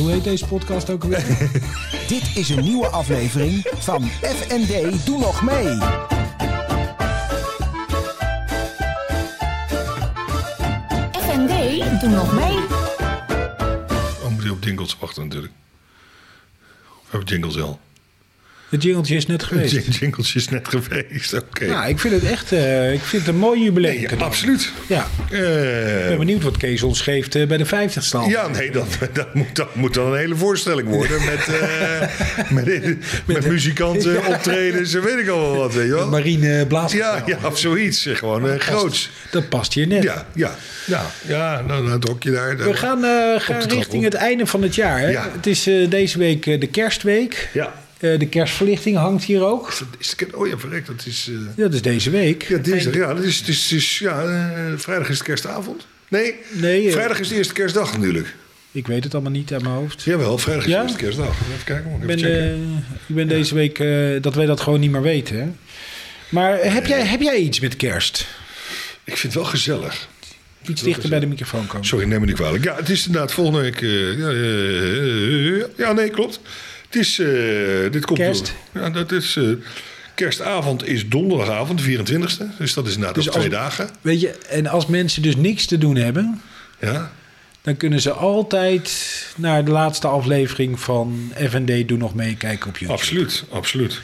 Hoe heet deze podcast ook alweer? Dit is een nieuwe aflevering van FND Doe Nog Mee. FND, doe nog mee. Oh, moet je op jingles wachten natuurlijk. We hebben jingles al. Het jingeltje is net geweest. Jing- Jingles is net geweest, oké. Nou, ik vind het echt eh, ik vind het een mooi jubileum. Ja, absoluut. Ja, ik Eh, ben benieuwd wat Kees ons geeft eh, bij de 50ste. al. ja, nee, dat, dat, moet, dat moet dan een hele voorstelling worden. Met, eh, met, met, muzikanten, optredens en weet ik al wel wat. Weet je wel. Marine Blaas. Ja, ja, of zoiets. Gewoon eh, groots. Dat past hier net. Ja, ja, ja, ja, nou, het hokje daar. We gaan, eh, gaan richting het einde van het jaar. Hè? Ja. Het is eh, deze week eh, de kerstweek. Ja. Eh, de kerstverlichting hangt hier ook. Is oh ja, verrekt, dat is... eh, Ja, dat is deze week. ja, dinsdag, ja, dat is, het is, is, ja eh, vrijdag is het kerstavond. Nee, Nee, vrijdag is de eerste kerstdag natuurlijk. Ik weet het allemaal niet uit mijn hoofd. Jawel, vrijdag is Ja? de eerste kerstdag. Even kijken, Ik ben, even checken. ik ben deze week dat wij dat gewoon niet meer weten. Hè? Maar heb jij, heb jij iets met kerst? Ik vind het wel gezellig. Iets dichter bij de microfoon komen. Sorry, neem me niet kwalijk. Ja, het is inderdaad volgende week... ja, ja, nee, klopt. Het is... eh, dit komt Kerst. Ja, dat is... eh, kerstavond is donderdagavond, de 24e. Dus dat is inderdaad Dus twee dagen. Weet je, en als mensen dus niks te doen hebben, Ja. dan kunnen ze altijd naar de laatste aflevering van FND Doe Nog Mee kijken op YouTube. Absoluut, absoluut.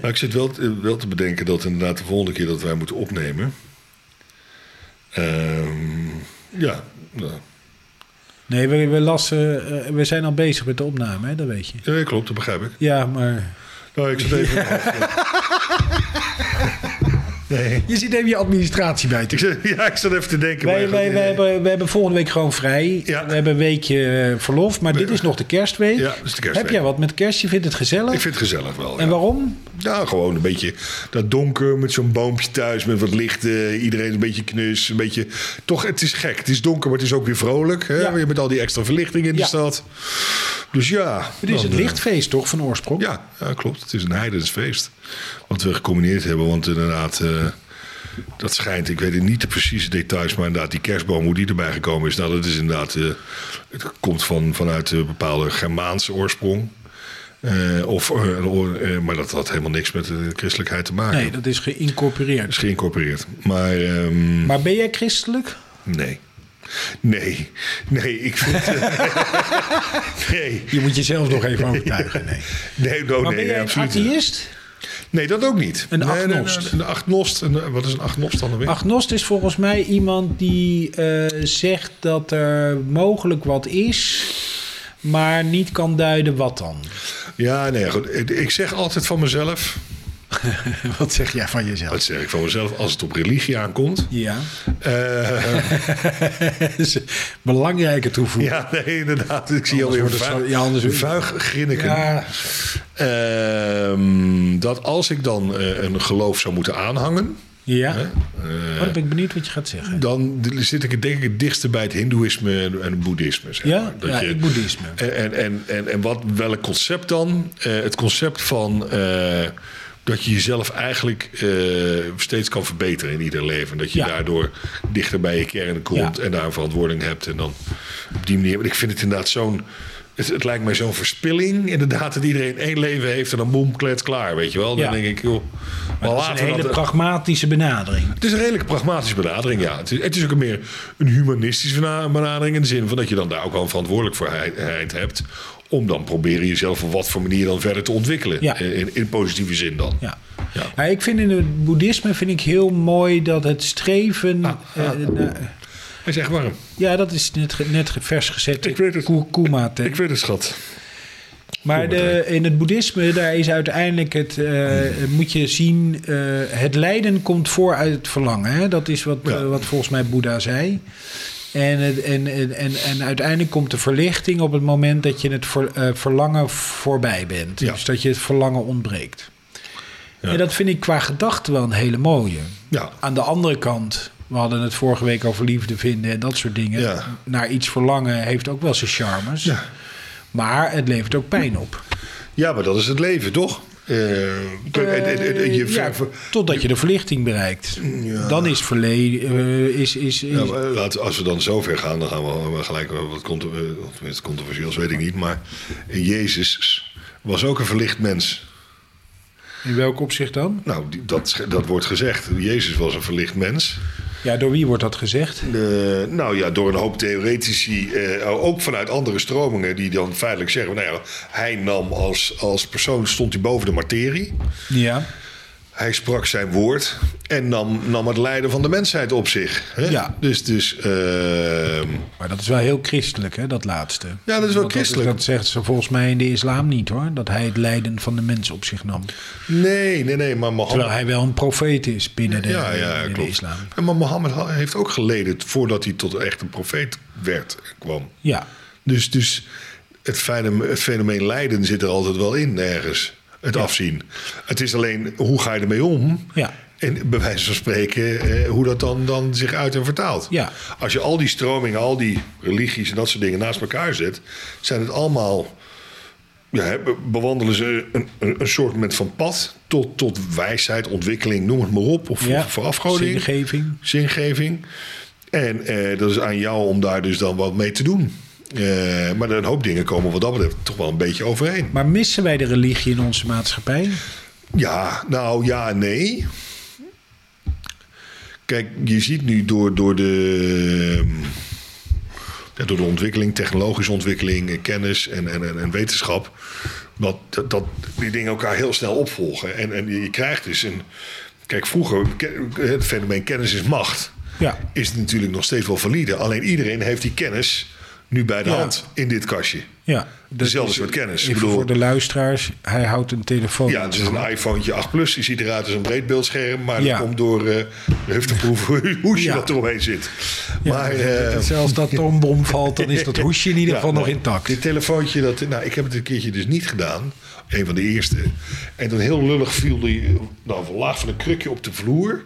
Maar ik zit wel, te- wel te bedenken dat inderdaad de volgende keer dat wij moeten opnemen. Ehm, ja, nou, Nee, we, we, lassen, eh, we zijn al bezig met de opname, hè? dat weet je. ja, klopt, dat begrijp ik. Ja, maar... Nou, ik zit even. nee. Je zit even je administratie bij te zit, ja, ik zat even te denken. Wij, wij, wij, hebben, we hebben volgende week gewoon vrij. Ja. We hebben een weekje eh, verlof, maar dit is nog de kerstweek. Ja, dat is de kerstweek. Heb jij wat met kerst? Je vindt het gezellig? Ik vind het gezellig wel. En ja. waarom? Ja, gewoon een beetje dat donker met zo'n boompje thuis met wat licht. eh, iedereen een beetje knus. Een beetje, toch, het is gek. Het is donker, maar het is ook weer vrolijk. Hè? Ja. Met al die extra verlichting in de Ja. stad. Dus ja. Het is het eh, lichtfeest toch van oorsprong? Ja, ja, klopt. Het is een heidens feest. Wat we gecombineerd hebben. Want inderdaad, eh, dat schijnt, ik weet niet de precieze details, maar inderdaad, die kerstboom, hoe die erbij gekomen is. Nou, dat is inderdaad, eh, het komt van, vanuit een bepaalde Germaanse oorsprong. Eh, of, eh, eh, maar dat had helemaal niks met de christelijkheid te maken. Nee, dat is Dat geïncorporeerd. is geïncorporeerd. Maar ehm, Maar ben jij christelijk? nee. Nee, nee, ik vind. nee, Je moet jezelf nog even overtuigen. Nee. nee, no, Maar nee, ben jij nee, een absoluut niet. atheïst? Nee, dat ook niet. Een agnost. nee, Een agnost. Een, wat is een agnost dan alweer? Agnost is volgens mij iemand die zegt dat er mogelijk wat is, maar niet kan duiden wat dan. Ja, nee, goed. Ik- Ik zeg altijd van mezelf. Wat zeg jij van jezelf? Wat zeg ik van mezelf? Als het op religie aankomt. Ja, een belangrijke toevoeging. ja, nee, inderdaad. Ik zie alweer vuig, ja, anders- vuig grinniken. Ja, Ehm, dat als ik dan eh, een geloof zou moeten aanhangen. Ja. hè, Oh, dan ben ik benieuwd wat je gaat zeggen. dan zit ik denk ik het dichtste bij het hindoeïsme en het boeddhisme. Zeg Ja? maar. Dat Ja, je- ik boeddhisme. En, en, en, en, wat, welk concept dan? Eh, het concept van eh, dat je jezelf eigenlijk eh, steeds kan verbeteren in ieder leven. Dat je Ja. daardoor dichter bij je kern komt Ja. en daar een verantwoording hebt. En dan op die manier. Ik vind het inderdaad zo'n. Het, het lijkt mij zo'n verspilling, inderdaad, dat iedereen één leven heeft en dan boem, klets, klaar, weet je wel. Dan Ja. denk ik, joh, maar, Dat is een hele dat... pragmatische benadering. Het is een redelijk pragmatische benadering, ja. Het is, het is ook een meer een humanistische bena- benadering... in de zin van dat je dan daar ook wel een verantwoordelijkheid hebt... om dan proberen jezelf op wat voor manier dan verder te ontwikkelen. Ja. In, in positieve zin dan. Ja. Ja. Ik vind in het boeddhisme vind ik heel mooi dat het streven. Ah, eh, na- Hij zegt warm. ja, dat is net, net vers gezet. Ik weet het. Ik weet het, schat. Maar de, in het boeddhisme, daar is uiteindelijk het, eh, moet je zien, eh, het lijden komt voor uit het verlangen. Hè? Dat is wat, Ja. eh, wat volgens mij Boeddha zei. En, en, en, en, en uiteindelijk komt de verlichting op het moment dat je het ver- verlangen voorbij bent. Ja. Dus dat je het verlangen ontbreekt. Ja. En dat vind ik qua gedachte wel een hele mooie. Ja. Aan de andere kant, we hadden het vorige week over liefde vinden en dat soort dingen. Ja. Naar iets verlangen heeft ook wel zijn charmes. Ja. Maar het levert ook pijn op. ja, maar dat is het leven, toch? Eh, je Eh, ja, totdat je de verlichting bereikt. Dan is verleden... eh, is, is, is, Ja, laten- als we dan zover gaan, dan gaan we gelijk wat eh, of tenminste controversieels, weet ik niet. Maar Jezus was ook een verlicht mens. in welk opzicht dan? Nou, dat, dat wordt gezegd. Jezus was een verlicht mens. Ja, door wie wordt dat gezegd? Eh, nou ja, door een hoop theoretici, eh, ook vanuit andere stromingen, die dan feitelijk zeggen: nou ja, hij nam als, als persoon, stond hij boven de materie. Ja. Hij sprak zijn woord en nam, nam het lijden van de mensheid op zich. Hè? Ja. Dus, dus ehm, Maar dat is wel heel christelijk, hè, dat laatste. Ja, dat is wel Want christelijk. Dat, zegt ze volgens mij in de islam niet, hoor. Dat hij het lijden van de mens op zich nam. nee, nee, nee, maar Mohammed. Terwijl hij wel een profeet is binnen de, ja, ja, binnen de klopt. islam. En maar Mohammed ha- heeft ook geleden voordat hij tot echt een profeet werd kwam. Ja, Dus, dus het, fenomeen, het fenomeen lijden zit er altijd wel in, ergens. Het afzien. Het is alleen, hoe ga je ermee om? Ja. En bij wijze van spreken, eh, hoe dat dan, dan zich uit en vertaalt. Ja. Als je al die stromingen, al die religies en dat soort dingen naast elkaar zet, zijn het allemaal. Ja, bewandelen ze een, een, een soort met van pad tot, tot wijsheid, ontwikkeling, noem het maar op. Of, ja. of verafgoding Zingeving. zingeving. En eh, dat is aan jou om daar dus dan wat mee te doen. Eh, maar een hoop dingen komen wat dat betreft toch wel een beetje overheen. Maar missen wij de religie in onze maatschappij? Ja, nou ja, en nee. Kijk, je ziet nu door, door, de, door de ontwikkeling, technologische ontwikkeling, kennis en, en, en, en wetenschap, dat, dat, die dingen elkaar heel snel opvolgen. En, en je krijgt dus een. Kijk, vroeger, het fenomeen kennis is macht, Ja. is natuurlijk nog steeds wel valide. Alleen iedereen heeft die kennis nu bij de Ja. hand in dit kastje. Ja. Dezelfde soort kennis. Ik bedoel- voor de luisteraars. Hij houdt een telefoon. Ja, het is een iPhone 8 Plus. Die ziet eruit als een breedbeeldscherm. Maar Ja. dat komt door de hufteproef hoesje Ja. dat eromheen zit. Maar, eh, zelfs dat er een bom valt, dan is dat hoesje in ieder geval nog intact. Dit telefoontje, dat, nou, ik heb het een keertje dus niet gedaan. Een van de eerste. En dan heel lullig viel die nou, laag van een krukje op de vloer.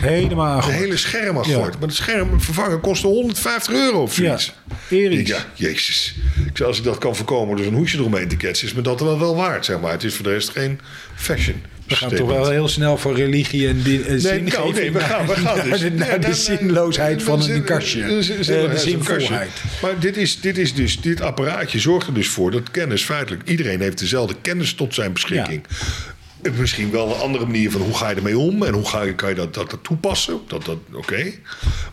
Helemaal Het hele scherm afgooid. Maar het scherm vervangen kostte 150 euro of zoiets. Ja, Erik. Ja, jezus. Ik zei, als ik dat kan voorkomen door een hoesje eromheen te ketsen... is me dat wel wel waard, zeg maar. Het is voor de rest geen fashion. We gaan toch wel heel snel van religie en di- en zingeving nou, nee, we gaan, we gaan naar, dus. naar de Nee, zinloosheid nee, van nee, een kastje. nee, Eh, nee, De zinloosheid van een kastje. zinvolheid. Maar dit, is, dit, is dus, dit apparaatje zorgt er dus voor dat kennis feitelijk... iedereen heeft dezelfde kennis tot zijn beschikking. Eh, Misschien wel een andere manier van hoe ga je ermee om... en hoe ga je, kan je dat, dat, dat toepassen. Dat, dat, Oké.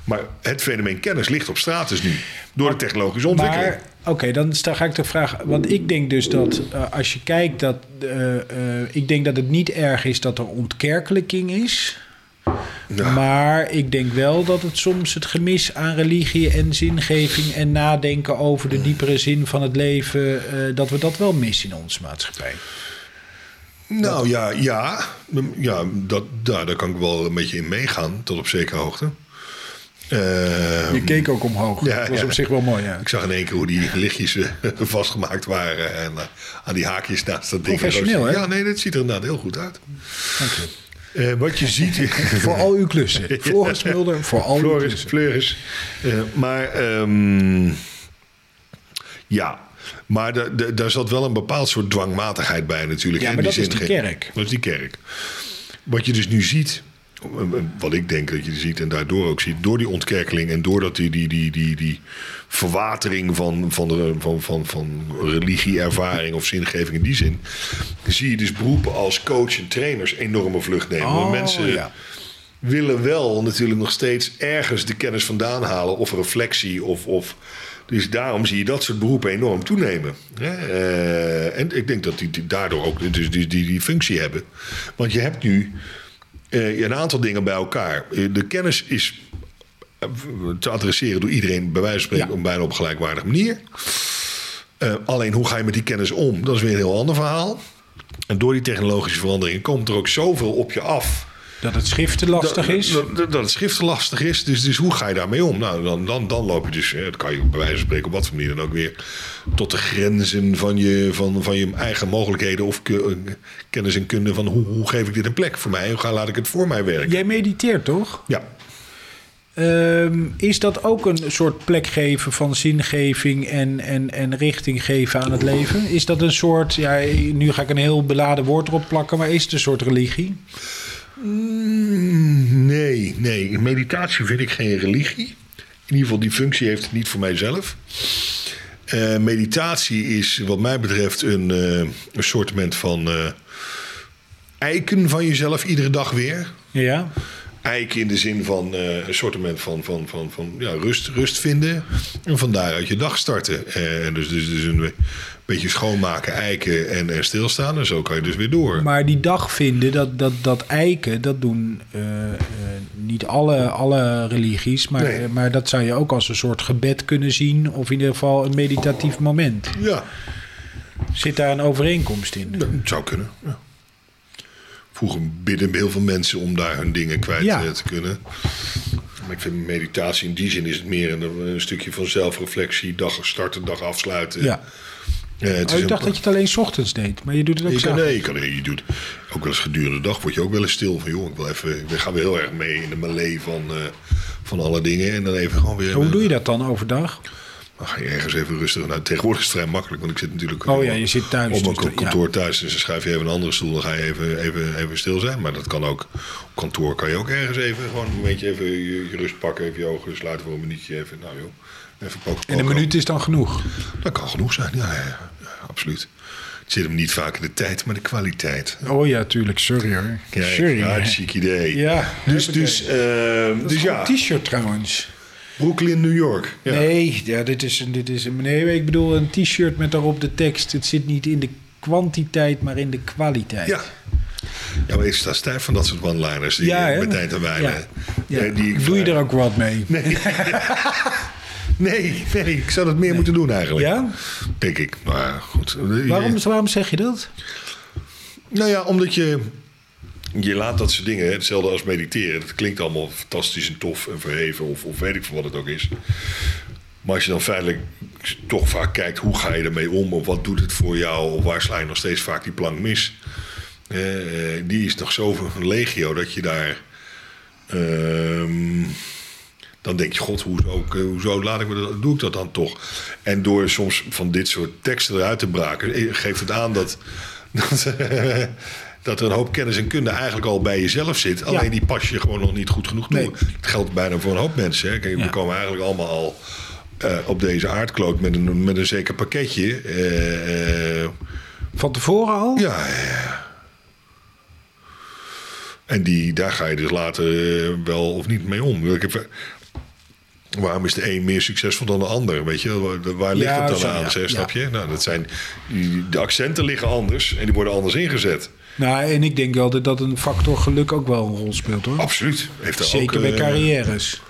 Maar het fenomeen kennis ligt op straat dus nu. Door de technologische ontwikkeling. Maar oké, dan sta, ga ik de vraag. Want ik denk dus dat eh, als je kijkt dat. eh, eh, ik denk dat het niet erg is dat er ontkerkelijking is. Maar ik denk wel dat het soms het gemis aan religie en zingeving en nadenken over de diepere zin van het leven, dat we dat wel missen in onze maatschappij. Nou ja, ja, ja dat, daar, daar kan ik wel een beetje in meegaan, tot op zekere hoogte. Eh, Je keek ook omhoog. Ja, dat was ja. op zich wel mooi. Ja. Ik zag in één keer hoe die lichtjes eh, vastgemaakt waren en eh, aan die haakjes naast dat ding. Professioneel, hè? Ja, nee, dat ziet er inderdaad heel goed uit. Dank je. Eh, wat je ziet... Voor al uw klussen. Floris Mulder, voor al uw Floris, klussen. Eh, maar ehm, ja, maar da- da- daar zat wel een bepaald soort dwangmatigheid bij natuurlijk. Ja, maar die dat is de zingeving. kerk. Dat is die kerk. Wat je dus nu ziet, wat ik denk dat je ziet en daardoor ook ziet, door die ontkerkeling en doordat die, die, die, die, die verwatering van, van, de, van, van, van religieervaring of zingeving in die zin, zie je dus beroepen als coach en trainers enorme vlucht nemen. Oh, mensen ja. willen wel natuurlijk nog steeds ergens de kennis vandaan halen of reflectie of. of dus daarom zie je dat soort beroepen enorm toenemen. Eh, en ik denk dat die, daardoor ook dus die, die, die functie hebben. Want je hebt nu eh, een aantal dingen bij elkaar. Eh, De kennis is te adresseren door iedereen, bij wijze van spreken, Ja. bijna op gelijkwaardige manier. Alleen hoe ga je met die kennis om? Dat is weer een heel ander verhaal. En door die technologische veranderingen komt er ook zoveel op je af. Dat het schriften lastig Dat- is. Dat, dat, het schriften lastig is. Dus, dus hoe ga je daarmee om? Nou, dan, dan, dan loop je dus, hè, dat kan je bij wijze van spreken op wat voor manier dan ook weer, tot de grenzen van je, van, van je eigen mogelijkheden of ke- kennis en kunde van hoe, hoe geef ik dit een plek voor mij? Hoe ga, laat ik het voor mij werken? Jij mediteert toch? Ja, Ehm, is dat ook een soort plek geven van zingeving en, en, en richting geven aan het leven? Is dat een soort, ja, nu ga ik een heel beladen woord erop plakken, maar is het een soort religie? Mm, nee, nee. Meditatie vind ik geen religie. In ieder geval, die functie heeft het niet voor mijzelf. Eh, meditatie is wat mij betreft een, uh, een soortement van uh, eiken van jezelf iedere dag weer. Ja. Eiken in de zin van een soortement van, van, van, van ja, rust, rust vinden. En van daaruit je dag starten. dus, dus, dus een beetje schoonmaken, eiken en, en stilstaan. En zo kan je dus weer door. Maar die dag vinden, dat, dat, dat eiken, dat doen uh, uh, niet alle, alle religies. Maar, nee. maar dat zou je ook als een soort gebed kunnen zien. Of in ieder geval een meditatief moment. Ja. Zit daar een overeenkomst in? Dat zou kunnen, ja. Vroeger bidden heel veel mensen om daar hun dingen kwijt Ja. te kunnen. Maar ik vind meditatie in die zin is het meer een, een stukje van zelfreflectie. Dag starten, dag afsluiten. Ja. Oh, ik dacht dat je het alleen 's ochtends deed, maar je doet het ook je kan, s'avonds. nee, je, kan, je doet ook wel eens gedurende de dag word je ook wel eens stil van joh, ik wil even, ik ga weer heel erg mee in de melee van, eh, van alle dingen en dan even gewoon weer. Hoe doe je dat dan overdag? Dan ga je ergens even rustig. Nou, tegenwoordig is het vrij makkelijk, want ik zit natuurlijk Oh ja, je zit thuis, op mijn dus dat- kantoor thuis. Dus dan schuif je even een andere stoel, dan ga je even, even, even stil zijn. Maar dat kan ook op kantoor kan je ook ergens even gewoon een momentje even je, je rust pakken, even je ogen sluiten voor een minuutje. Even, nou joh, even poken. En een minuut is dan genoeg. Dat kan genoeg zijn, ja, ja, absoluut. Het zit hem niet vaak in de tijd, maar de kwaliteit. Oh ja, tuurlijk, sorry hoor. Kijk, sorry. chic idee. Ja, dus, dus, Dat dus is ja, een t-shirt trouwens. Brooklyn, New York. Ja. Nee, ja, dit is een, dit is een, nee, ik bedoel een t-shirt met daarop de tekst. Het zit niet in de kwantiteit, maar in de kwaliteit. Ja. Ja, maar ik sta stijf van dat soort one-liners die Ja, met tijd en wijle. Ja. Ja. die Doe je er ook wat mee? Nee. nee, nee, ik zou dat meer moeten doen eigenlijk. Ja? Denk ik. Ja, goed. Waarom, waarom zeg je dat? Nou ja, omdat je... Je laat dat soort dingen, hè, hetzelfde als mediteren. Dat klinkt allemaal fantastisch en tof en verheven. Of, of weet ik veel wat het ook is. Maar als je dan feitelijk toch vaak kijkt... hoe ga je ermee om? Of wat doet het voor jou? Of waar sla je nog steeds vaak die plank mis? Eh, die is nog zo van legio dat je daar... ehm, dan denk je, god, hoezo, eh, hoezo laat ik me dat, doe ik dat dan toch? En door soms van dit soort teksten eruit te braken, eh, geeft het aan dat, dat, dat er een hoop kennis en kunde eigenlijk al bij jezelf zit. Alleen die pas je gewoon nog niet goed genoeg toe. Nee. Dat geldt bijna voor een hoop mensen. Hè. Kijk, Ja. We komen eigenlijk allemaal al eh, op deze aardkloot met een, met een zeker pakketje. Eh, eh, Van tevoren al? ja, ja, ja. En die, daar ga je dus later wel of niet mee om. Ik heb, waarom is de een meer succesvol dan de ander? Weet je, waar, ligt Ja, het dan zo, aan? ja, zeg, ja. Snap je? Nou, dat zijn, de accenten liggen anders en die worden anders ingezet. Nou, en ik denk wel dat een factor geluk ook wel een rol speelt hoor. Absoluut. Heeft er Zeker ook, bij eh, carrières.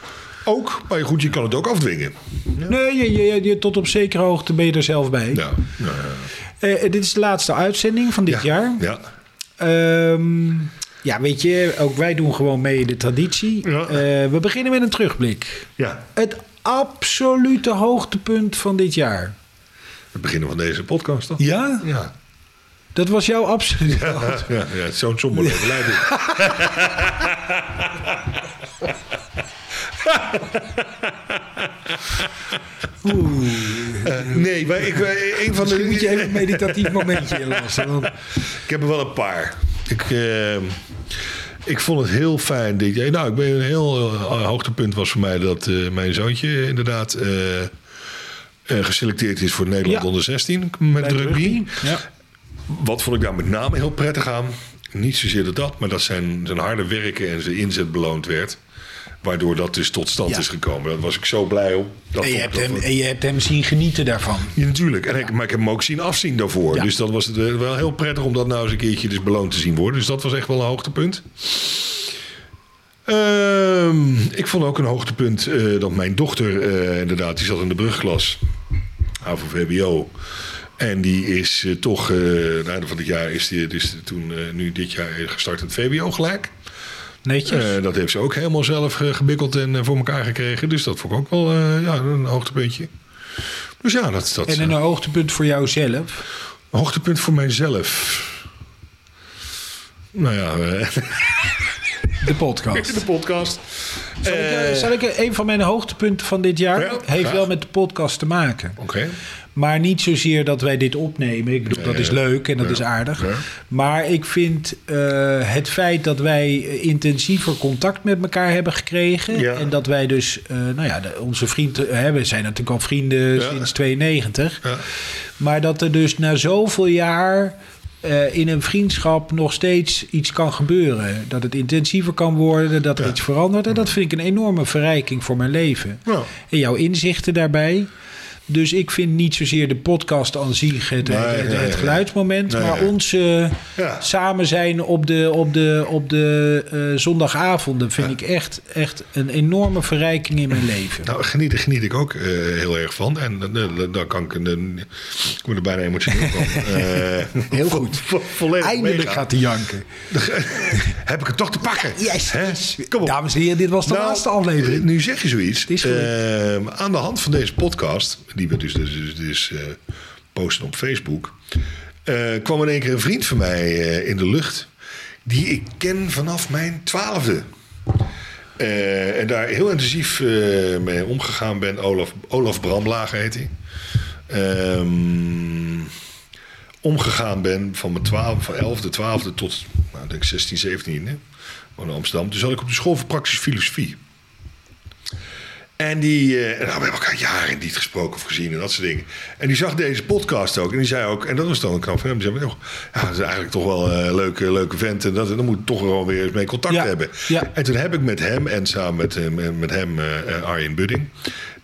Ook, maar goed, je kan het ook afdwingen. Nee, je, je, je- tot op zekere hoogte ben je er zelf bij. Ja, ja, Eh, dit is de laatste uitzending van dit ja. jaar. Ja. Ehm, ja, weet je, ook wij doen gewoon mee in de traditie. Ja. Eh, we beginnen met een terugblik. ja. Het absolute hoogtepunt van dit jaar. Het beginnen van deze podcast, toch? Ja? Ja. Dat was jouw absolute Ja, ja, ja, zo'n somber leven ik. Eh, nee, maar ik, eh, een van de... Misschien moet je even een meditatief momentje inlassen. Want Ik heb er wel een paar. Ik, eh, ik vond het heel fijn dit jaar. Nou, ik ben een heel eh, hoogtepunt was voor mij dat eh, mijn zoontje inderdaad geselecteerd is voor Nederland Ja. onder 16 met bij rugby. Ja. Wat vond ik daar met name heel prettig aan? Niet zozeer dat dat, maar dat zijn, zijn harde werken en zijn inzet beloond werd. Waardoor dat dus tot stand Ja. is gekomen. Daar was ik zo blij om. Dat En, je hebt dat hem, en je hebt hem zien genieten daarvan. ja, natuurlijk. En ik, maar ik heb hem ook zien afzien daarvoor. Ja. Dus dat was het eh, wel heel prettig om dat nou eens een keertje dus beloond te zien worden. Dus dat was echt wel een hoogtepunt. Ehm, ik vond ook een hoogtepunt eh, dat mijn dochter, eh, inderdaad, die zat in de brugklas. HAVO VBO. En die is toch, na het einde van het jaar, is die dus toen nu dit jaar gestart in het VBO gelijk. Netjes. Eh, dat heeft ze ook helemaal zelf gebikkeld en eh, voor elkaar gekregen. Dus dat vond ik ook wel eh, ja, een hoogtepuntje. Dus ja, dat, dat en een hoogtepunt voor jouzelf. Hoogtepunt voor mijzelf. Nou ja, De podcast. de podcast. Zal ik, eh, zal ik een van mijn hoogtepunten van dit jaar Ja, heeft graag. wel met de podcast te maken. Oké. Maar niet zozeer dat wij dit opnemen. Ik bedoel, dat is leuk en dat is aardig. Maar ik vind eh, het feit dat wij intensiever contact met elkaar hebben gekregen. En dat wij dus, eh, nou ja, onze vrienden, hè, we zijn natuurlijk al vrienden sinds 92. Ja. Maar dat er dus na zoveel jaar eh, in een vriendschap nog steeds iets kan gebeuren. Dat het intensiever kan worden, dat er Ja. iets verandert. En dat vind ik een enorme verrijking voor mijn leven. Nou. En jouw inzichten daarbij. Dus ik vind niet zozeer de podcast aan zich het, Nee, het, geluidsmoment, Nee, maar nee. onze Ja. samen zijn op de, op de, op de eh, zondagavonden vind ik echt, echt een enorme verrijking in mijn leven. Nou, geniet, geniet ik ook eh, heel erg van. En eh, eh, dan kan ik... eh, ik word er bijna emotioneel van. Eh, Heel goed. vo- volledig Eindelijk meegaan. gaat hij janken. Heb ik het toch te pakken? Yes. Kom op. Dames en heren, dit was de Nou, laatste aflevering. Nu zeg je zoiets. Het is goed. Aan de hand van deze podcast, die we dus, dus, dus, dus, eh, posten op Facebook, eh, kwam in één keer een vriend van mij eh, in de lucht. Die ik ken vanaf mijn twaalfde. En daar heel intensief mee omgegaan ben. Olaf, Olaf Bramlager heet hij. Ehm, omgegaan ben van mijn 12, van 11e, 12e tot nou, denk 16, 17 hè, in Amsterdam. Toen zat ik op de school voor praktische filosofie. En die, eh, en nou, we hebben elkaar jaren niet gesproken of gezien en dat soort dingen. En die zag deze podcast ook. En die zei ook, en dat was dan een knap van hem. Die zei, "Oh, ja, dat is eigenlijk toch wel een leuke, leuke vent. En dat, dan moet ik toch wel weer eens mee contact Ja, hebben. ja. En toen heb ik met hem en samen met, eh, met, met hem eh, eh, Arjen Budding...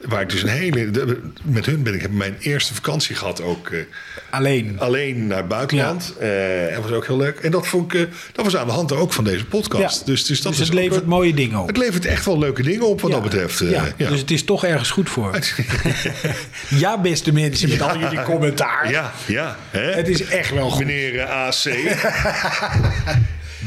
Waar ik dus een hele... de- met hun ben ik heb mijn eerste vakantie gehad ook... eh, Alleen. alleen naar het buitenland. Eh, dat was ook heel leuk. En dat, vond ik, eh, dat was aan de hand ook van deze podcast. Ja. Dus, dus dat Dus het levert mooie dingen op. Het levert echt wel leuke dingen op wat Ja. dat betreft. ja, ja. Dus het is toch ergens goed voor. ja, beste mensen, met al jullie commentaar. ja, ja. Hè? Het is echt wel goed. Meneer AC.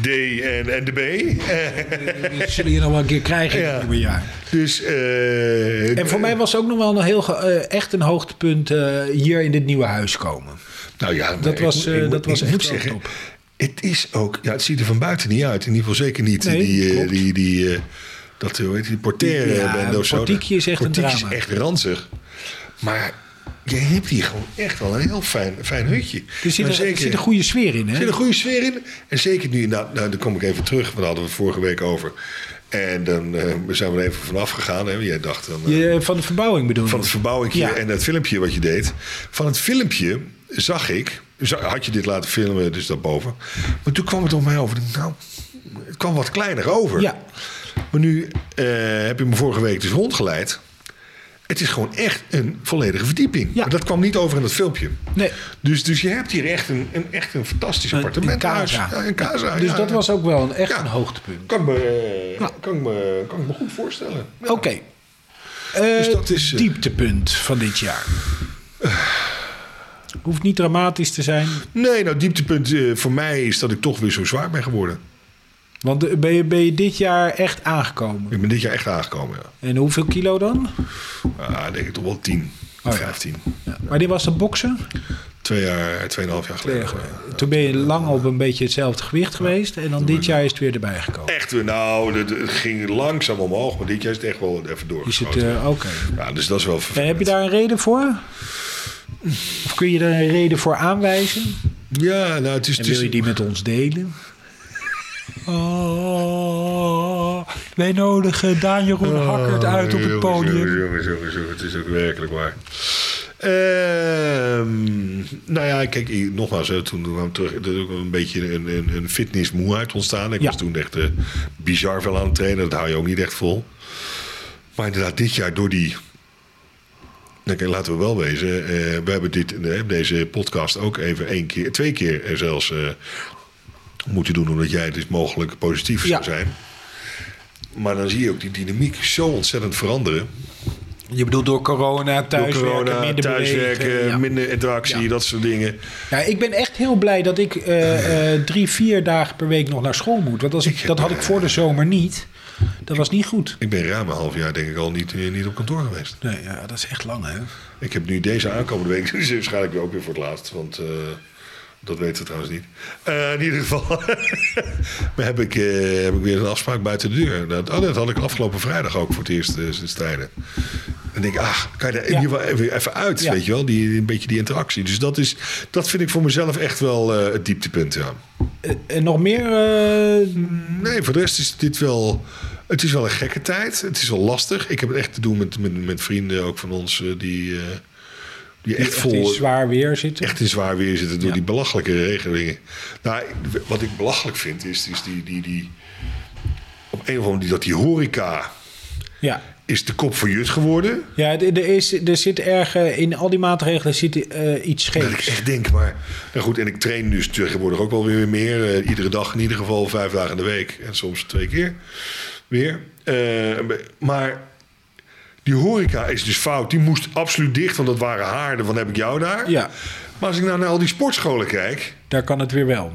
D en, en de B. Eh, Dat zullen je nog wel een keer krijgen in het nieuwe jaar. dus... eh, En voor mij was ook nog wel een heel, eh, echt een hoogtepunt eh, hier in dit nieuwe huis komen. Nou ja, Dat ik was, eh, ik dat was echt zeggen, top. Het is ook... Ja, het ziet er van buiten niet uit. In ieder geval zeker niet. Nee, die, eh, die, die, eh, dat, hoe heet die, portaire Ja, of zo. portiekje is echt een Portiekje drama. is echt ranzig. Maar je hebt hier gewoon echt wel een heel fijn, fijn hutje. Er zit, er zit een goede sfeer in, Er hè? zit een goede sfeer in. En zeker nu, nou, nou daar kom ik even terug. Want daar hadden we het vorige week over. En dan eh, zijn we er even vanaf gegaan. Hè. Jij dacht dan... eh, Je, van de verbouwing bedoel je? van het verbouwingje Ja. en het filmpje wat je deed. Van het filmpje zag ik... Had je dit laten filmen, dus daarboven. Maar toen kwam het op mij over. Nou, het kwam wat kleiner over. Ja. Maar nu eh, heb je me vorige week dus rondgeleid. Het is gewoon echt een volledige verdieping. Ja. Maar dat kwam niet over in het filmpje. Nee. Dus, dus je hebt hier echt een, een, echt een fantastisch appartement. een casa. Ja, een casa. Dus ja. dat was ook wel een, echt een hoogtepunt. Kan ik me, eh, kan ik me, kan ik me goed voorstellen. Oké. Eh, Dus dat is, eh, dieptepunt van dit jaar. Hoeft niet dramatisch te zijn. Nee, nou, dieptepunt eh, voor mij is dat ik toch weer zo zwaar ben geworden. Want eh, ben je, ben je dit jaar echt aangekomen? Ik ben dit jaar echt aangekomen, ja. En hoeveel kilo dan? Ja, denk ik toch wel 10, Oh ja. 15. Ja. Maar dit was de boksen? Twee jaar, tweeënhalf jaar geleden. Toen ben je lang op een beetje hetzelfde gewicht geweest. En dan dit jaar is het weer erbij gekomen. Echt, weer, nou, het ging langzaam omhoog, maar dit jaar is het echt wel even doorgeschoten. eh, oké. Ja, dus dat is wel En vervelend. heb je daar een reden voor? Of kun je daar een reden voor aanwijzen? Ja, nou, het is... En wil je die met ons delen? Oh, wij nodigen Daan Jeroen Hakkert uit op het podium. Jongens, jongens, jongens, het is ook werkelijk waar. Ehm, nou ja, kijk, nogmaals, hè, toen kwam terug, er is ook een beetje een, een, een fitnessmoeheid ontstaan. Ik Ja. was toen echt eh, bizar veel aan het trainen, dat hou je ook niet echt vol. Maar inderdaad, dit jaar door die. Nou, kijk, laten we wel wezen. eh, we hebben dit, eh, deze podcast ook even één keer, twee keer zelfs moeten doen, omdat jij dus mogelijk positief Ja. zou zijn. Maar dan zie je ook die dynamiek zo ontzettend veranderen. Je bedoelt door corona, thuiswerken, Door corona, minder thuiswerken, bewegen, ja. minder interactie, Ja. dat soort dingen. Ja, ik ben echt heel blij dat ik eh, eh, drie, vier dagen per week nog naar school moet. Want als ik, dat had ik voor de zomer niet. Dat was niet goed. Ik ben ruim een half jaar denk ik al niet, eh, niet op kantoor geweest. Nee, ja, dat is echt lang, hè? Ik heb nu deze aankomende week, dus waarschijnlijk ook weer voor het laatst. Want eh, Dat weten we trouwens niet. Uh, in ieder geval maar heb, ik, uh, heb ik weer een afspraak buiten de deur. Dat, oh, dat had ik afgelopen vrijdag ook voor het eerst uh, sinds tijden. En denk ik, ah, kan je daar in ieder geval even, even uit, ja. weet je wel? Die, een beetje die interactie. Dus dat, is, dat vind ik voor mezelf echt wel het dieptepunt, ja. En nog meer? Nee, voor de rest is dit wel... Het is wel een gekke tijd. Het is wel lastig. Ik heb het echt te doen met, met, met vrienden ook van ons die echt, vol, in zwaar weer zitten. Echt in zwaar weer zitten door die belachelijke regelingen. Nou, wat ik belachelijk vind is, is die, die, die op een of andere manier dat die horeca ja. is de kop van Jut geworden. Ja, er, is, er zit erg in al die maatregelen zit uh, iets scheefs. Dat ik echt denk, maar nou goed, en ik train dus tegenwoordig ook wel weer meer. Uh, iedere dag in ieder geval, vijf dagen in de week en soms twee keer weer. Uh, maar die horeca is dus fout. Die moest absoluut dicht, want dat waren haarden. Van heb ik jou daar? Ja. Maar als ik nou naar al die sportscholen kijk... Daar kan het weer wel.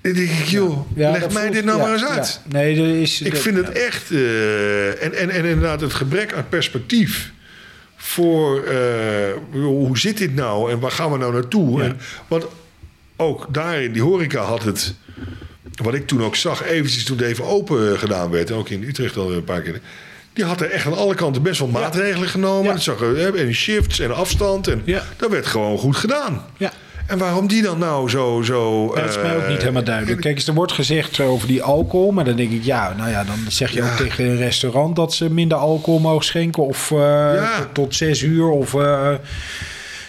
Dan denk ik, joh, ja. leg mij dit nou maar eens uit. Nee, er is, ik vind het echt... Uh, en, en, en inderdaad het gebrek aan perspectief... voor uh, hoe zit dit nou en waar gaan we nou naartoe? En, want ook daarin, die horeca had het... Wat ik toen ook zag, eventjes toen het even open gedaan werd... ook in Utrecht al een paar keer die had er echt aan alle kanten best wel maatregelen genomen. Ja. zag en shifts en afstand. En dat werd gewoon goed gedaan. Ja. En waarom die dan nou zo... zo dat is mij ook niet helemaal duidelijk. Kijk eens, er wordt gezegd over die alcohol. Maar dan denk ik, ja, nou ja, dan zeg je ook tegen een restaurant... dat ze minder alcohol mogen schenken. Of uh, tot, zes uur. Of... Uh,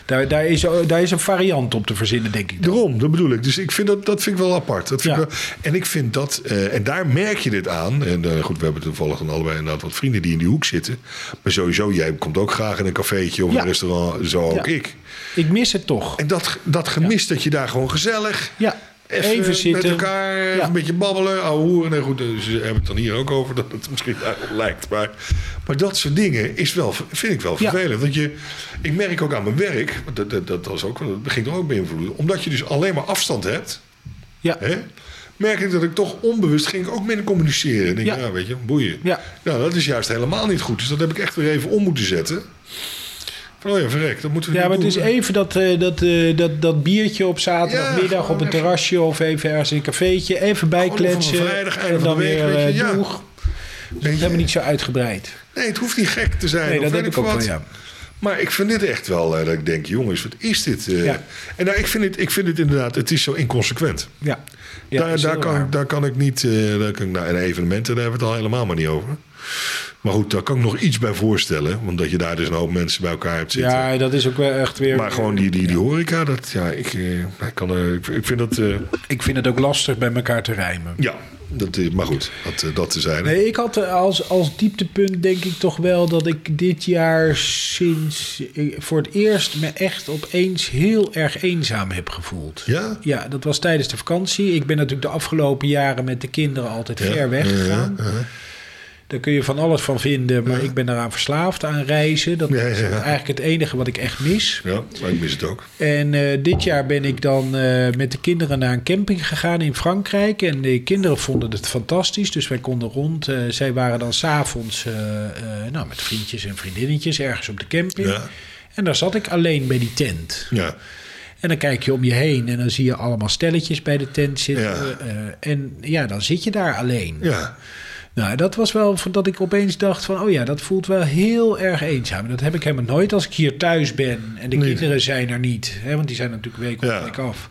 daar, daar, is, daar is een variant op te verzinnen, denk ik. Daarom, dat bedoel ik. Dus ik vind dat, dat vind ik wel apart. Dat vind ik wel, en ik vind dat, uh, en daar merk je dit aan. En uh, goed, we hebben toevallig dan allebei inderdaad wat vrienden die in die hoek zitten. Maar sowieso, jij komt ook graag in een cafeetje of ja. een restaurant. Zo ook ik. Ik mis het toch. En dat, dat gemis dat je daar gewoon gezellig. Ja Even, zitten. Met elkaar een beetje babbelen, ouwe hoeren. Nee, goed, ze hebben het dan hier ook over dat het misschien lijkt. Maar, maar dat soort dingen is wel, vind ik wel vervelend. Want je, ik merk ook aan mijn werk, dat, dat, dat, was ook, dat begint er ook beïnvloeden. Omdat je dus alleen maar afstand hebt. Ja. Hè, merk ik dat ik toch onbewust ging ook minder communiceren. Denk, ja. ja, weet je, boeien. Ja. Nou, dat is juist helemaal niet goed. Dus dat heb ik echt weer even om moeten zetten. Oh ja, verrek, dat moeten we Ja, maar het is even dat, uh, dat, uh, dat, dat biertje op zaterdagmiddag ja, op een terrasje of even ergens in een cafeetje. Even bijkletsen. en dan weer uh, ja. doeg. Dus is helemaal niet zo uitgebreid. Nee, het hoeft niet gek te zijn. Nee, dat denk ik ook wel, ja. Maar ik vind dit echt wel, dat ik denk, jongens, wat is dit? Ja. En nou, ik, vind het, ik vind het inderdaad, het is zo inconsequent. Ja. ja daar, daar, kan, daar kan ik niet, daar kan ik, nou, en evenementen, daar hebben we het al helemaal maar niet over. Maar goed, daar kan ik nog iets bij voorstellen. Omdat je daar dus een hoop mensen bij elkaar hebt zitten. Ja, dat is ook wel echt weer... Maar gewoon die, die, die horeca, dat, ja, ik, eh, ik, kan, uh, ik, vind dat... Uh... Ik vind het ook lastig bij elkaar te rijmen. Ja, dat is, maar goed, dat, dat te zijn. Nee, ik had als, als dieptepunt denk ik toch wel dat ik dit jaar sinds... voor het eerst me echt opeens heel erg eenzaam heb gevoeld. Ja? Ja, dat was tijdens de vakantie. Ik ben natuurlijk de afgelopen jaren met de kinderen altijd ver weg gegaan. Ja, daar kun je van alles van vinden, maar ik ben daaraan verslaafd aan reizen. Dat is eigenlijk het enige wat ik echt mis. Ja, maar ik mis het ook. En uh, dit jaar ben ik dan uh, met de kinderen naar een camping gegaan in Frankrijk. En de kinderen vonden het fantastisch, dus wij konden rond. Uh, zij waren dan s'avonds nou, met vriendjes en vriendinnetjes ergens op de camping. Ja. En daar zat ik alleen bij die tent. Ja. En dan kijk je om je heen en dan zie je allemaal stelletjes bij de tent zitten. Ja. en ja, dan zit je daar alleen. Ja. Nou, dat was wel dat ik opeens dacht van... oh ja, dat voelt wel heel erg eenzaam. Dat heb ik helemaal nooit als ik hier thuis ben... en de kinderen zijn er niet. Hè, want die zijn natuurlijk week op week af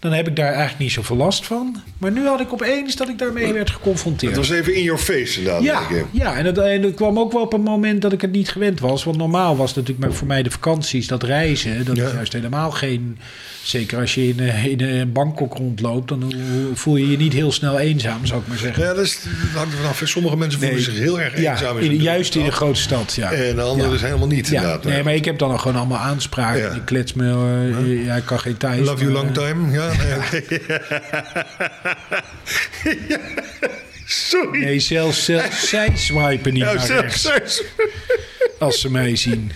dan heb ik daar eigenlijk niet zoveel last van. Maar nu had ik opeens dat ik daarmee werd geconfronteerd. Het was even in your face inderdaad. Ja, ja en, dat, en dat kwam ook wel op een moment dat ik het niet gewend was. Want normaal was natuurlijk voor mij de vakanties, dat reizen... dat is juist helemaal geen... Zeker als je in, eh, in Bangkok rondloopt... dan voel je je niet heel snel eenzaam, zou ik maar zeggen. Ja, dat, is, hangt vanaf. Sommige mensen voelen zich heel erg eenzaam. Ja, in, juist in een grote stad, ja. En de anderen dus helemaal niet, inderdaad. Nee, maar ik heb dan gewoon allemaal aanspraken. Ik klets me... Uh, ja, ik kan geen thuis. Love you long time, ja. Sorry. Nee, zelfs, zelfs zij swipen niet naar rechts. Als ze mij zien.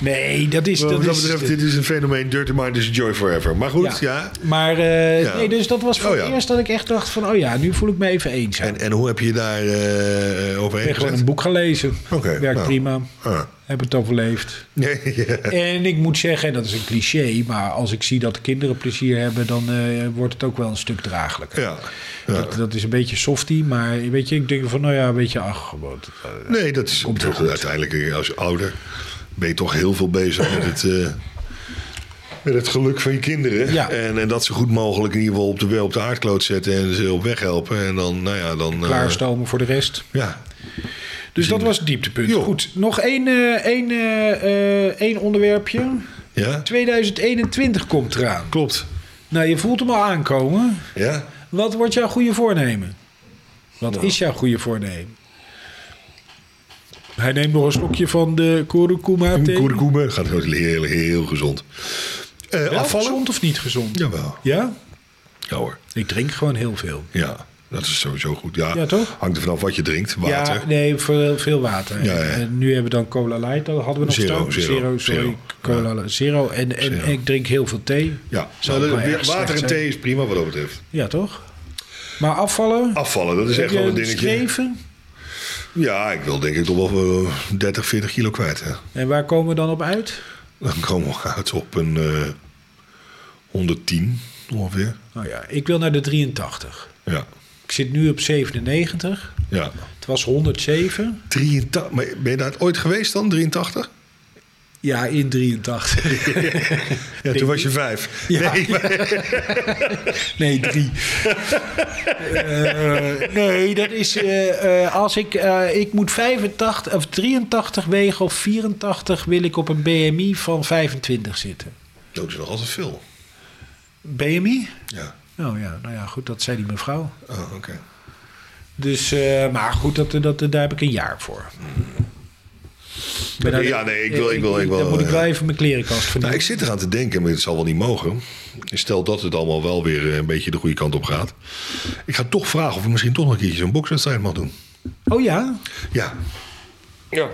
Nee, dat is... Wat Dat dat is betreft, dit is een fenomeen. Dirty Mind is joy forever. Maar goed, ja. Maar eh, Ja. nee, dus dat was voor Oh, het ja. eerst dat ik echt dacht van... oh ja, nu voel ik me even eenzaam. En, en hoe heb je daar eh ik overheen ben gewoon gezet? een boek gaan lezen. Oké, Werkt nou. prima. Ah. Heb het overleefd. Nee. En ik moet zeggen, en dat is een cliché... maar als ik zie dat de kinderen plezier hebben... dan eh, wordt het ook wel een stuk draaglijker. ja. Dat, dat is een beetje softie, maar weet je, ik denk van... nou ja, weet je, ach, gewoon... eh, Nee, dat is Komt uiteindelijk eh, als ouder ben je toch heel veel bezig met het, eh, met het geluk van je kinderen. Ja. En, en dat zo goed mogelijk in ieder geval op de, op de aardkloot zetten en ze op weg helpen. En dan, nou ja, dan. eh, klaarstomen voor de rest. ja. Dus dat was het dieptepunt. Jo. Goed, nog één, eh, één, één onderwerpje. ja, 2021 komt eraan. klopt. Nou, je voelt hem al aankomen. Ja. Wat wordt jouw goede voornemen? Wat Nou. is jouw goede voornemen? Hij neemt nog een slokje van de kurkuma Een thee. kurkuma gaat heel, heel, heel gezond. Eh, afvallen? gezond of niet gezond? Jawel. Ja? Ja hoor. Ik drink gewoon heel veel. Ja, dat is sowieso goed. Ja, Ja, toch? Hangt er vanaf wat je drinkt. Water. Ja, nee, veel, veel water. Ja, ja. En nu hebben we dan cola light. Dat hadden we nog Zero, staan. zero, sorry. zero. Cola zero. En, en, Zero. en ik drink heel veel thee. Ja, Zou Nou, water en thee is prima wat dat betreft. Ja, toch? Maar afvallen? Afvallen, dat is echt wel een een dingetje. streven? Ja, ik wil denk ik toch wel eh, 30, 40 kilo kwijt. Hè. En waar komen we dan op uit? Dan komen we uit op een eh 110 ongeveer. Nou ja, ik wil naar de 83. Ja, Ik zit nu op 97. ja. Het was 107. 83, maar ben je daar ooit geweest dan, 83? Ja, in 83. Ja, toen was je vijf. Ja. Nee, maar- Nee, drie. Eh, nee, dat is eh, eh, als ik, ik moet 85 of 83 wegen of 84 wil ik op een BMI van 25 zitten. dat is nog altijd veel. BMI? Ja, Oh ja, nou ja, goed, dat zei die mevrouw. oh, oké. Dus, eh, maar goed, dat, dat, daar heb ik een jaar voor. Ben daar- Ja, nee, ik wil- ik wil- ik wil, Dan moet ik wel even mijn klerenkast Nou, vernieuwen. ik zit eraan te denken, maar het zal wel niet mogen. Stel dat het allemaal wel weer eh, een beetje de goede kant op gaat. Ik ga toch vragen of ik misschien toch nog een keertje zo'n bokswedstrijd mag doen. Oh ja? Ja. Ja.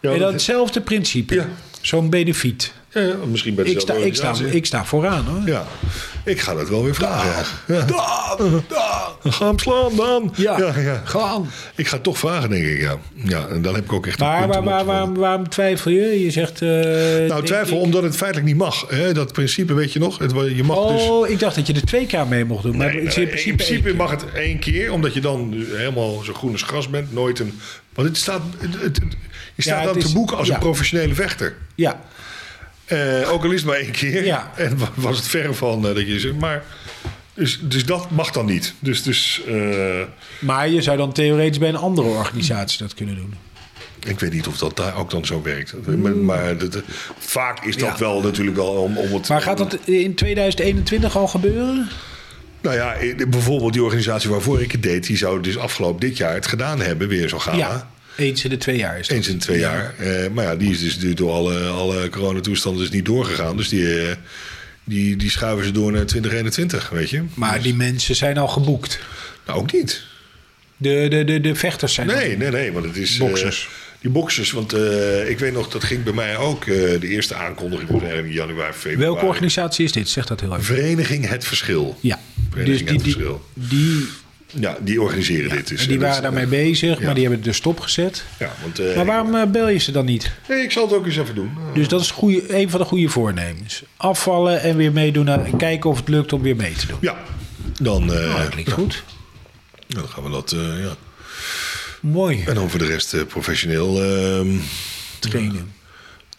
Ja, en dat- hetzelfde principe. Ja. Zo'n benefiet. Ja, ja, misschien bij Ik sta, ik, sta, ik sta vooraan hoor. Ja, ik ga dat wel weer vragen. Ja. Ja. Daan, Daan. Ga hem slaan dan. Ja, ja, ja. gaan. Ik ga het toch vragen, denk ik, ja. Ja, en dan heb ik ook echt Maar te vallen. waarom, waarom twijfel je? Je zegt... eh, Nou, twijfel ik- omdat het feitelijk niet mag. Hè? Dat principe, weet je nog? Het, je mag dus... Oh, ik dacht dat je er twee keer mee mocht doen. Maar Nee, in principe, één keer. mag het één keer, omdat je dan dus helemaal zo groen als gras bent. Nooit een. Want het staat, het, je staat het dan te boeken als ja. een professionele vechter. Ja, Eh, ook al is het maar één keer. Ja. En wa- was het ver van eh, dat je zegt. Maar. Dus, dus dat mag dan niet. Dus. dus eh, maar je zou dan theoretisch bij een andere organisatie dat kunnen doen. ik weet niet of dat daar ook dan zo werkt. Maar, maar dat- dat- vaak is dat Ja. wel natuurlijk wel om, om het. Maar gaat dat in 2021 al gebeuren? Nou ja, bijvoorbeeld die organisatie waarvoor ik het deed, die zou dus afgelopen dit jaar het gedaan hebben, weer zo'n gala. Ja, eens in de twee jaar is dat. Eens in de twee Ja. jaar. Eh, maar ja, die is dus door alle, alle coronatoestanden dus niet doorgegaan. Dus die, eh, die, die schuiven ze door naar 2021, weet je. Maar die mensen zijn al geboekt. Nou, ook niet. De, de, de, de vechters zijn Nee, nee, nee, want het is... eh, Boxers. die boxers, want ik weet nog, dat ging bij mij ook. de eerste aankondiging was in januari, februari. Welke organisatie is dit? Zeg dat heel even. Vereniging Het Verschil. Ja, dus Vereniging die, Het die, Verschil. die, Ja, die organiseren dit. Dus, en die waren daarmee eh, bezig, ja. maar die hebben het er stopgezet. Ja, want... eh, Maar waarom eh, bel je ze dan niet? Nee, ik zal het ook eens even doen. Dus dat is een van de goede voornemens. Afvallen en weer meedoen en kijken of het lukt om weer mee te doen. Ja, dan, Nou, dat klinkt goed. dan gaan we dat... ja. Mooi. En dan voor de rest professioneel ehm, Trainen.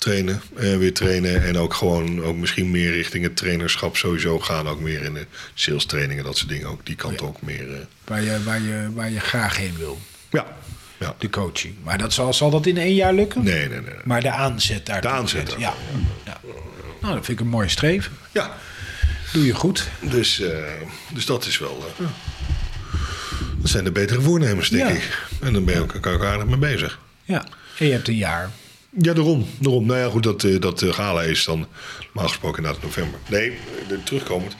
Trainen. eh, weer trainen. En ook gewoon ook misschien meer richting het trainerschap sowieso gaan. Ook meer in de sales trainingen, dat soort dingen. Ook die kant ook meer. eh, Waar je, waar, je, waar je graag heen wil. ja. ja. De coaching. Maar dat zal, zal dat in één jaar lukken? Nee, nee, nee. Maar de aanzet daar. De aanzet, Ja. ja. Nou, dat vind ik een mooi streven. Ja, Doe je goed. dus, eh, dus dat is wel... eh, dat zijn de betere voornemens, denk Ja. ik. En dan ben je ook, ook aardig mee bezig. Ja. En je hebt een jaar. Ja, daarom. daarom. Nou ja, goed, dat, eh, dat eh, gala is dan normaal gesproken inderdaad november. Nee, terugkomend.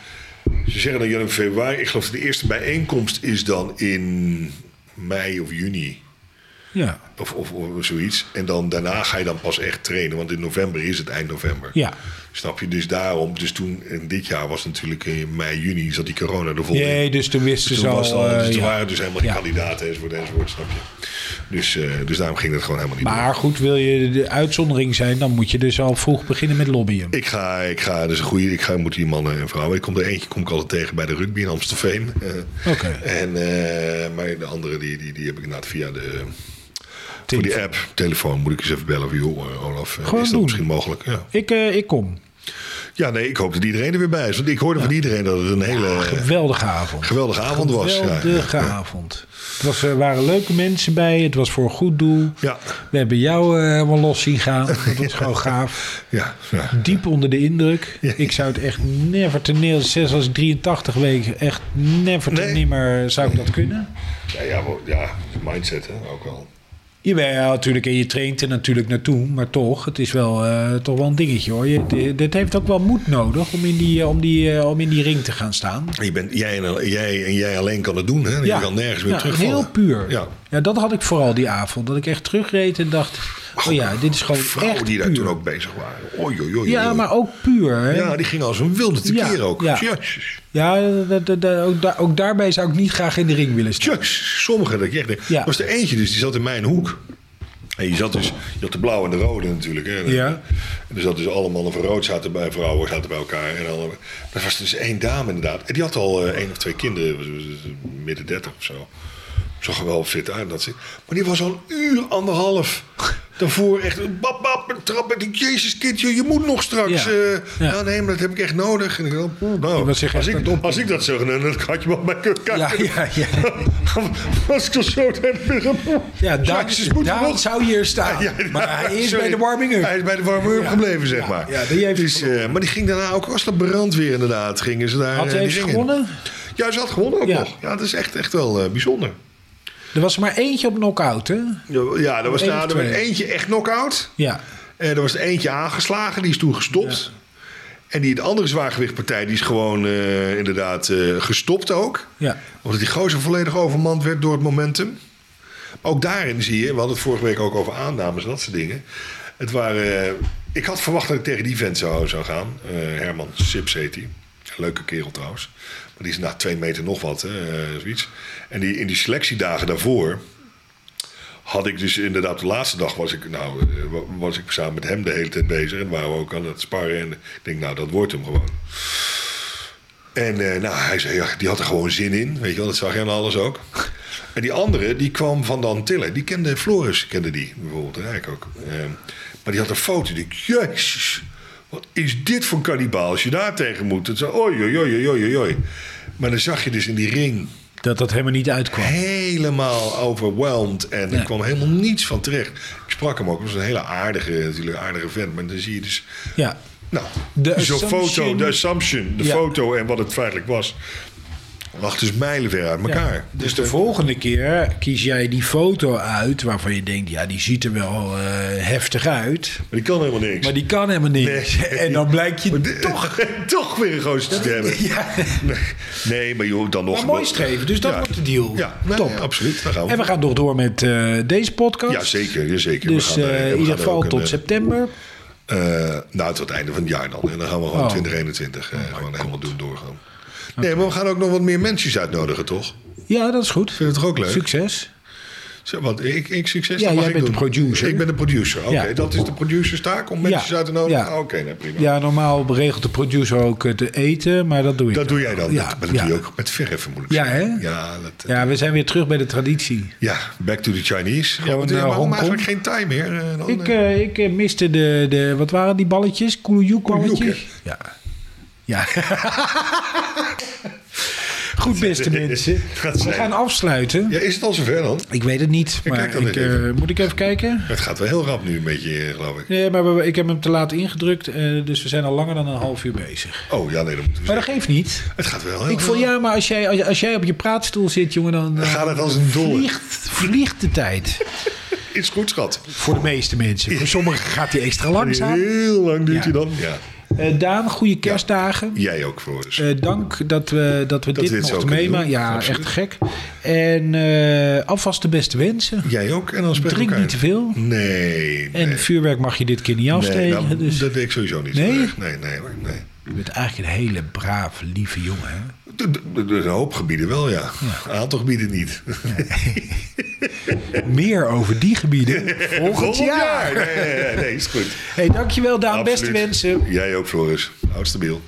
Ze zeggen dan januari, februari. Ik geloof dat de eerste bijeenkomst is dan in mei of juni. Ja. Of, of, of zoiets. En dan daarna ga je dan pas echt trainen. Want in november is het eind november. Ja. Snap je? Dus daarom. Dus toen, in dit jaar was natuurlijk in mei, juni, zat die corona er vol in. Nee, dus toen wisten Dus ze al... al, eh, dus toen ja. waren dus helemaal geen Ja. kandidaten enzovoort enzovoort, snap je? Dus, eh, dus daarom ging het gewoon helemaal niet door. Maar goed, wil je de uitzondering zijn, dan moet je dus al vroeg beginnen met lobbyen. Ik ga, ik ga, dus een goede, ik ga, moet die mannen en vrouwen. Ik kom er eentje kom ik altijd tegen bij de rugby in Amstelveen. Eh, Oké. En, eh, maar de andere, die, die, die heb ik inderdaad via de, voor die app, telefoon, moet ik eens even bellen. Van, joh, eh, Olaf, eh, Gewoon is dat doen. misschien mogelijk? Ja. Ik, eh, ik kom. ja, nee, ik hoop dat iedereen er weer bij is. Want ik hoorde van iedereen dat het een hele Geweldige avond. geweldige avond was. Geweldige ja, avond. Het was, er waren leuke mensen bij. Het was voor een goed doel. Ja, We hebben jou eh, helemaal los zien gaan. Dat was gewoon gaaf. ja, ja. Diep onder de indruk. Ik zou het echt never te neer, zelfs als ik 83 week, echt never te Nee. nimmer zou ik dat kunnen. Ja, ja, ja, mindset hè, ook wel. Jawel, natuurlijk. En je traint er natuurlijk naartoe. Maar toch, het is wel, eh, toch wel een dingetje hoor. Je, dit- dit heeft ook wel moed nodig om in die, eh, om die, eh, om in die ring te gaan staan. Je bent, jij, en, jij en jij alleen kan het doen. Hè? Je kan nergens meer ja, terugvallen. Heel puur. Ja. Ja. dat had ik vooral die avond. Dat ik echt terugreed en dacht... Oh ja, dit is gewoon Vrouwen echt die daar puur. toen ook bezig waren. Oei, oei, oei, Ja, maar ook puur. Hè? Ja, die gingen als een wilde tekeer Ja, ook. ja. Ja, ook, daar- ook daarbij zou ik niet graag in de ring willen staan. Sommigen, dat je echt denkt. Ja. Er was er eentje dus, die zat in mijn hoek. En je, zat dus, je had de blauwe en de rode natuurlijk. Hè. Ja. En er zat dus alle mannen van rood zaten bij vrouwen zaten bij elkaar. En dan, er was dus één dame inderdaad. En die had al eh, één of twee kinderen, was- was- was midden dertig of zo. Zag er wel fit uit. Dat ze, maar die was al een uur, anderhalf. Daarvoor echt, bap, bap, een trap. Ik denk, jezus kindje, je moet nog straks. Ja. Ja. ja. nee, maar dat heb ik echt nodig. En ik dacht, nou, Je als, ik, het als ik dat zou dan had je wel bij kunnen Ja, kijken. ja, ja. Was ik toch zo heb Ja, Daan nog- zou hier staan. Ja, ja, maar hij is sorry. bij de warming-up. Hij is bij de warming-up Ja. gebleven, zeg Ja, maar. ja, die heeft dus, eh, maar die ging daarna ook als de brandweer inderdaad. Gingen ze daar, Had eh, hij die gewonnen? Ja, ze had gewonnen ook Ja. nog. Ja, dat is echt, echt wel eh, bijzonder. Er was er maar eentje op knockout, hè? Ja, er was, nou, er was eentje echt knock-out. Ja. En er was er eentje aangeslagen, die is toen gestopt. En die het andere zwaargewichtpartij, die is gewoon eh, inderdaad eh, gestopt ook. Ja. Omdat die gozer volledig overmand werd door het momentum. Ook daarin zie je, we hadden het vorige week ook over aannames en dat soort dingen. Het waren, eh, ik had verwacht dat ik tegen die vent zou, zou gaan. Eh, Herman Sips heet hij. Leuke kerel trouwens. Die is na twee meter nog wat, hè, eh, zoiets. En die, in die selectiedagen daarvoor had ik dus inderdaad de laatste dag was ik, nou, eh, wa- was ik samen met hem de hele tijd bezig. En waren we ook aan het sparren. En ik denk, nou, dat wordt hem gewoon. En eh, nou, hij zei, ja, die had er gewoon zin in. Weet je wel, dat zag je aan alles ook. En die andere, die kwam van de Antillen. Die kende Floris, kende die bijvoorbeeld. Rijk ook. Maar die had een foto. Die ik, jezus, wat is dit voor kannibaal als je daar tegen moet? Het zei, oei, oei, oei, oei, oei, oei. Maar dan zag je dus in die ring Dat dat helemaal niet uitkwam. helemaal overwhelmed. En er kwam helemaal niets van terecht. Ik sprak hem ook. Het was een hele aardige, natuurlijk aardige vent. Maar dan zie je dus... Ja. Nou, De zo'n foto, assumption- de assumption, de Ja. foto en wat het feitelijk was... lag dus mijlenver uit elkaar. Ja, dus de volgende keer kies jij die foto uit waarvan je denkt, ja, die ziet er wel eh, heftig uit. Maar die kan helemaal niks. Maar die kan helemaal. Nee. En dan blijkt je toch. toch weer een gozer te hebben. Ja. Nee, nee, maar joh, dan nog... Maar mooi streven, dus dat Ja. wordt de deal. Ja, nee, Top. absoluut. Daar gaan we. En we gaan nog door met eh, deze podcast. Ja, zeker. Ja, zeker. We Dus eh, in ieder er geval een, tot eh, september. Eh, nou, tot het einde van het jaar dan. En dan gaan we gewoon Oh. 2021 eh, gewoon helemaal doen doorgaan. Nee, maar we gaan ook nog wat meer mensen uitnodigen, toch? Ja, dat is goed. Vind je het toch ook leuk? Succes. Zo, wat, ik, ik succes? Ja, jij ik bent doen. de producer. Ik ben de producer. Oké, Ja. dat is de producerstaak om mensen Ja. uit te nodigen? Ja. Ah, Oké, nee, prima. Ja, normaal regelt de producer ook het eten, maar dat doe ik. Dat doe jij dan. Ja, dat, maar dat doe je ook met verheffen, moet ik Ja, zeggen. hè? Ja, dat, Ja, we zijn weer terug bij de traditie. ja, back to the Chinese. Ja, Gewoon want, ja, Hongkong. eigenlijk geen time meer? eh, dan, Ik, eh? eh, ik eh, miste de, de, wat waren die balletjes? Koeljoek balletjes? Ja. Ja. Goed, beste mensen. We gaan afsluiten. ja, is het al zover dan? Ik weet het niet, maar ik, eh, moet ik even kijken? Het gaat wel heel rap nu een beetje, eh, geloof ik. Nee, maar we- ik heb hem te laat ingedrukt, eh, dus we zijn al langer dan een half uur bezig. Oh, ja, nee, dat moeten we Maar dat geeft niet. Het gaat wel heel Ik voel, ja, maar als jij, als, als jij op je praatstoel zit, jongen, dan gaat het als een dolle. vliegt, vliegt de tijd. Is goed, schat. Voor de meeste mensen. Voor sommigen gaat die extra langzaam. Heel lang duurt Ja. hij dan. Ja. Eh, Daan, goede kerstdagen. Jij ook, Floris. Eh, dank dat we, dat we Dat dit dit mochten meemaken. Ja, Absoluut. echt gek. En eh, alvast de beste wensen. Jij ook. En dan Drink elkaar. niet te veel. Nee. En vuurwerk mag je dit keer niet afsteken. Nee, nou, dus dat deed ik sowieso niet. Nee? Nee, nee, nee. nee. Je bent eigenlijk een hele brave, lieve jongen. Hè? Een hoop gebieden wel, ja. Een aantal gebieden niet. Meer over die gebieden volgend, Volgend jaar. Nee, nee, nee, nee, is goed. Hey, dankjewel Daan. Beste wensen. Jij ook, Floris. Houd stabiel.